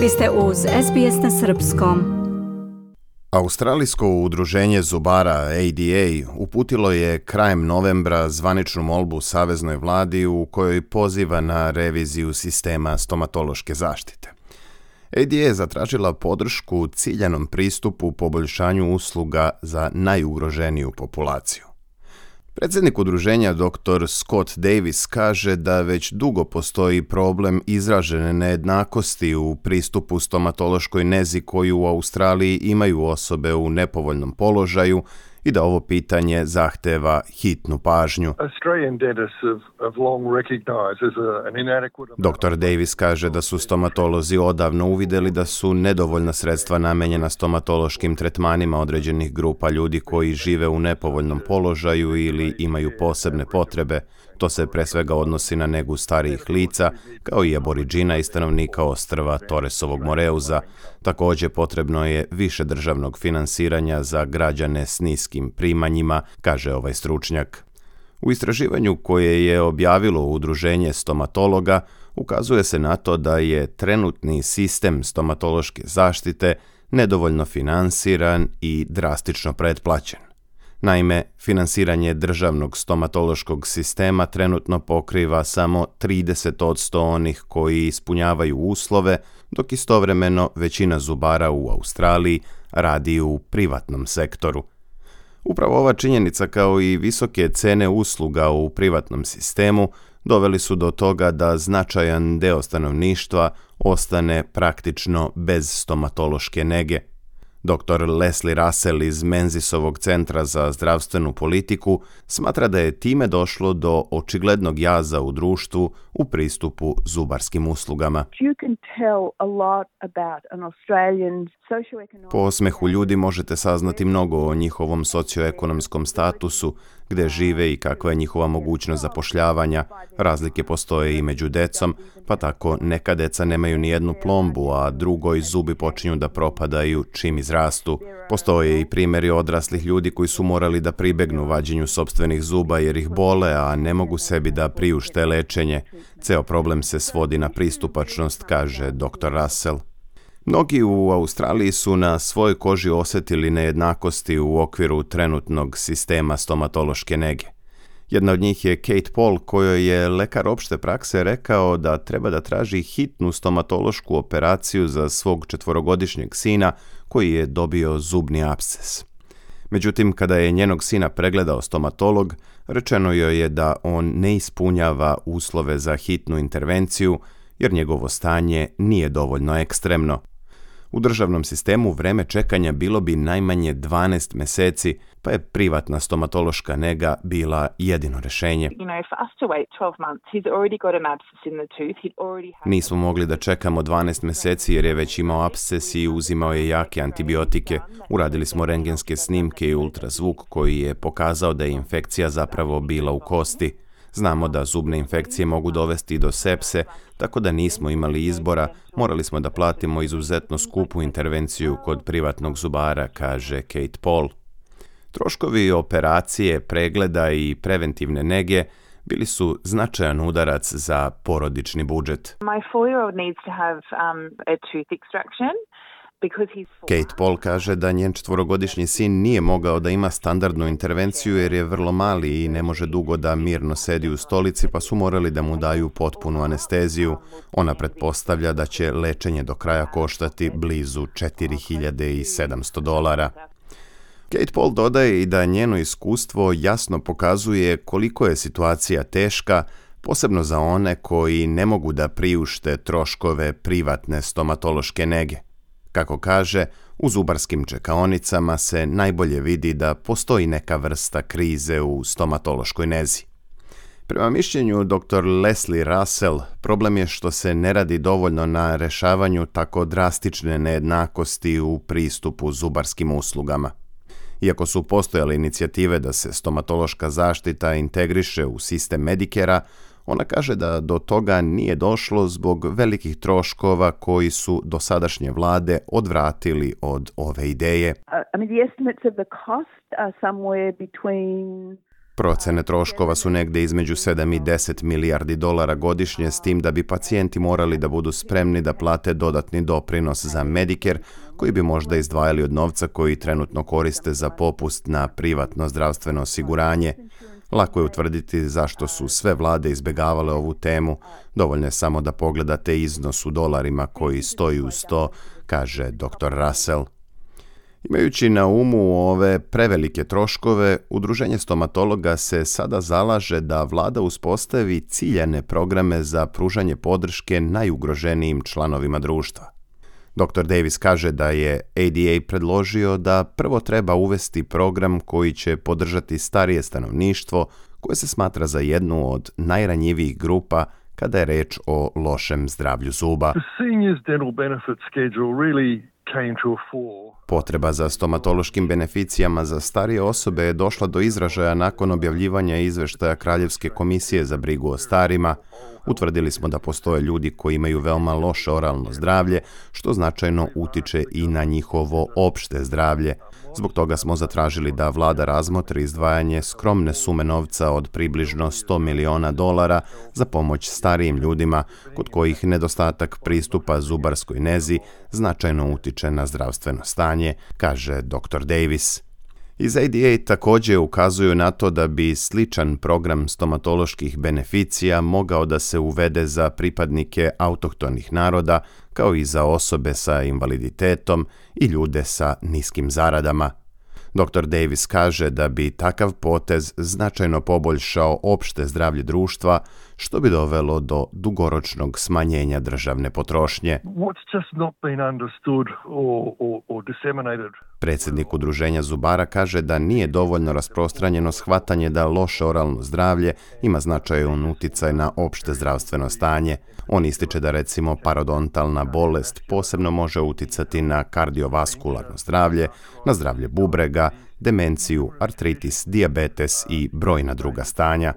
Vi ste uz SBS na Srpskom. Australijsko udruženje zubara ADA uputilo je krajem novembra zvaničnu molbu Saveznoj vladi u kojoj poziva na reviziju sistema stomatološke zaštite. ADA je zatražila podršku ciljanom pristupu poboljšanju usluga za najugroženiju populaciju. Predsjednik udruženja dr. Scott Davis kaže da već dugo postoji problem izražene nejednakosti u pristupu stomatološkoj nezi koju u Australiji imaju osobe u nepovoljnom položaju i da ovo pitanje zahteva hitnu pažnju. Dr. Davis kaže da su stomatolozi odavno uvidjeli da su nedovoljna sredstva namenjena stomatološkim tretmanima određenih grupa ljudi koji žive u nepovoljnom položaju ili imaju posebne potrebe. To se pre svega odnosi na negu starijih lica, kao i aboriđina i stanovnika ostrva Toresovog Moreuza. Također potrebno je više državnog finansiranja za građane s niskim primanjima, kaže ovaj stručnjak. U istraživanju koje je objavilo udruženje stomatologa, ukazuje se na to da je trenutni sistem stomatološke zaštite nedovoljno finansiran i drastično pretplaćen. Naime, finansiranje državnog stomatološkog sistema trenutno pokriva samo 30 od 100 onih koji ispunjavaju uslove, dok istovremeno većina zubara u Australiji radi u privatnom sektoru. Upravo ova činjenica kao i visoke cene usluga u privatnom sistemu doveli su do toga da značajan deo stanovništva ostane praktično bez stomatološke nege. Dr. Leslie Russell iz Menzisovog centra za zdravstvenu politiku smatra da je time došlo do očiglednog jaza u društvu u pristupu zubarskim uslugama. Po osmehu ljudi možete saznati mnogo o njihovom socioekonomskom statusu, gdje žive i kakva je njihova mogućnost zapošljavanja. Razlike postoje i među decom, pa tako neka deca nemaju ni jednu plombu, a drugoj zubi počinju da propadaju čim izrastu. Postoje i primjeri odraslih ljudi koji su morali da pribegnu vađenju sobstvenih zuba jer ih bole, a ne mogu sebi da priušte lečenje. Ceo problem se svodi na pristupačnost, kaže dr. Russell. Mnogi u Australiji su na svojoj koži osjetili nejednakosti u okviru trenutnog sistema stomatološke nege. Jedna od njih je Kate Paul, kojoj je lekar opšte prakse rekao da treba da traži hitnu stomatološku operaciju za svog četvorogodišnjeg sina koji je dobio zubni absces. Međutim, kada je njenog sina pregledao stomatolog, rečeno joj je da on ne ispunjava uslove za hitnu intervenciju jer njegovo stanje nije dovoljno ekstremno. U državnom sistemu vreme čekanja bilo bi najmanje 12 meseci, pa je privatna stomatološka nega bila jedino rešenje. Nismo mogli da čekamo 12 meseci jer je već imao absces i uzimao je jake antibiotike. Uradili smo rengenske snimke i ultrazvuk koji je pokazao da je infekcija zapravo bila u kosti. Znamo da zubne infekcije mogu dovesti do sepse, tako da nismo imali izbora, morali smo da platimo izuzetno skupu intervenciju kod privatnog zubara, kaže Kate Paul. Troškovi operacije, pregleda i preventivne nege bili su značajan udarac za porodični budžet. My four-year-old needs to have um, a tooth extraction. Kate Paul kaže da njen četvorogodišnji sin nije mogao da ima standardnu intervenciju jer je vrlo mali i ne može dugo da mirno sedi u stolici pa su morali da mu daju potpunu anesteziju. Ona pretpostavlja da će lečenje do kraja koštati blizu 4700 dolara. Kate Paul dodaje i da njeno iskustvo jasno pokazuje koliko je situacija teška, posebno za one koji ne mogu da priušte troškove privatne stomatološke nege. Kako kaže, u zubarskim čekaonicama se najbolje vidi da postoji neka vrsta krize u stomatološkoj nezi. Prema mišljenju dr. Leslie Russell, problem je što se ne radi dovoljno na rešavanju tako drastične nejednakosti u pristupu zubarskim uslugama. Iako su postojale inicijative da se stomatološka zaštita integriše u sistem Medikera, ona kaže da do toga nije došlo zbog velikih troškova koji su dosadašnje vlade odvratili od ove ideje. Procene troškova su negde između 7 i 10 milijardi dolara godišnje, s tim da bi pacijenti morali da budu spremni da plate dodatni doprinos za Medicare, koji bi možda izdvajali od novca koji trenutno koriste za popust na privatno zdravstveno osiguranje. Lako je utvrditi zašto su sve vlade izbjegavale ovu temu, dovoljno je samo da pogledate iznos u dolarima koji stoji uz to, kaže dr. Russell. Imajući na umu ove prevelike troškove, Udruženje stomatologa se sada zalaže da vlada uspostavi ciljane programe za pružanje podrške najugroženijim članovima društva. Dr. Davis kaže da je ADA predložio da prvo treba uvesti program koji će podržati starije stanovništvo koje se smatra za jednu od najranjivijih grupa kada je reč o lošem zdravlju zuba. Potreba za stomatološkim beneficijama za starije osobe je došla do izražaja nakon objavljivanja izveštaja Kraljevske komisije za brigu o starima. Utvrdili smo da postoje ljudi koji imaju veoma loše oralno zdravlje, što značajno utiče i na njihovo opšte zdravlje. Zbog toga smo zatražili da vlada razmotri izdvajanje skromne sume novca od približno 100 miliona dolara za pomoć starijim ljudima kod kojih nedostatak pristupa zubarskoj nezi značajno utiče na zdravstveno stanje, kaže dr. Davis. Iz ADA također ukazuju na to da bi sličan program stomatoloških beneficija mogao da se uvede za pripadnike autohtonih naroda, kao i za osobe sa invaliditetom i ljude sa niskim zaradama. Dr. Davis kaže da bi takav potez značajno poboljšao opšte zdravlje društva, što bi dovelo do dugoročnog smanjenja državne potrošnje. Predsjednik udruženja Zubara kaže da nije dovoljno rasprostranjeno shvatanje da loše oralno zdravlje ima značajan uticaj na opšte zdravstveno stanje. On ističe da recimo parodontalna bolest posebno može uticati na kardiovaskularno zdravlje, na zdravlje bubrega, demenciju, artritis, dijabetes i brojna druga stanja.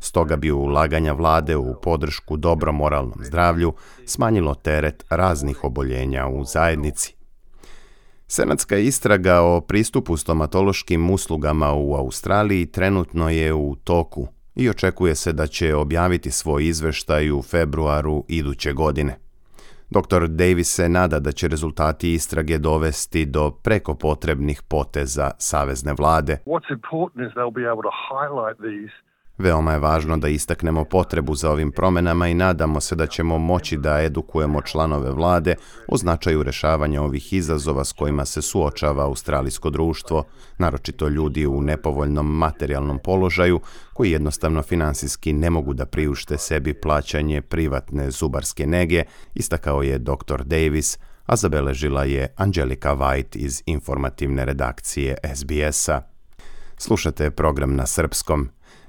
Stoga bi ulaganja vlade u podršku dobro moralnom zdravlju smanjilo teret raznih oboljenja u zajednici. Senatska istraga o pristupu stomatološkim uslugama u Australiji trenutno je u toku i očekuje se da će objaviti svoj izveštaj u februaru iduće godine. Dr. Davis se nada da će rezultati istrage dovesti do preko potrebnih poteza savezne vlade. Veoma je važno da istaknemo potrebu za ovim promjenama i nadamo se da ćemo moći da edukujemo članove vlade o značaju rešavanja ovih izazova s kojima se suočava australijsko društvo, naročito ljudi u nepovoljnom materijalnom položaju koji jednostavno finansijski ne mogu da priušte sebi plaćanje privatne zubarske nege, istakao je dr. Davis, a zabeležila je Angelika White iz informativne redakcije SBS-a. Slušate program na srpskom.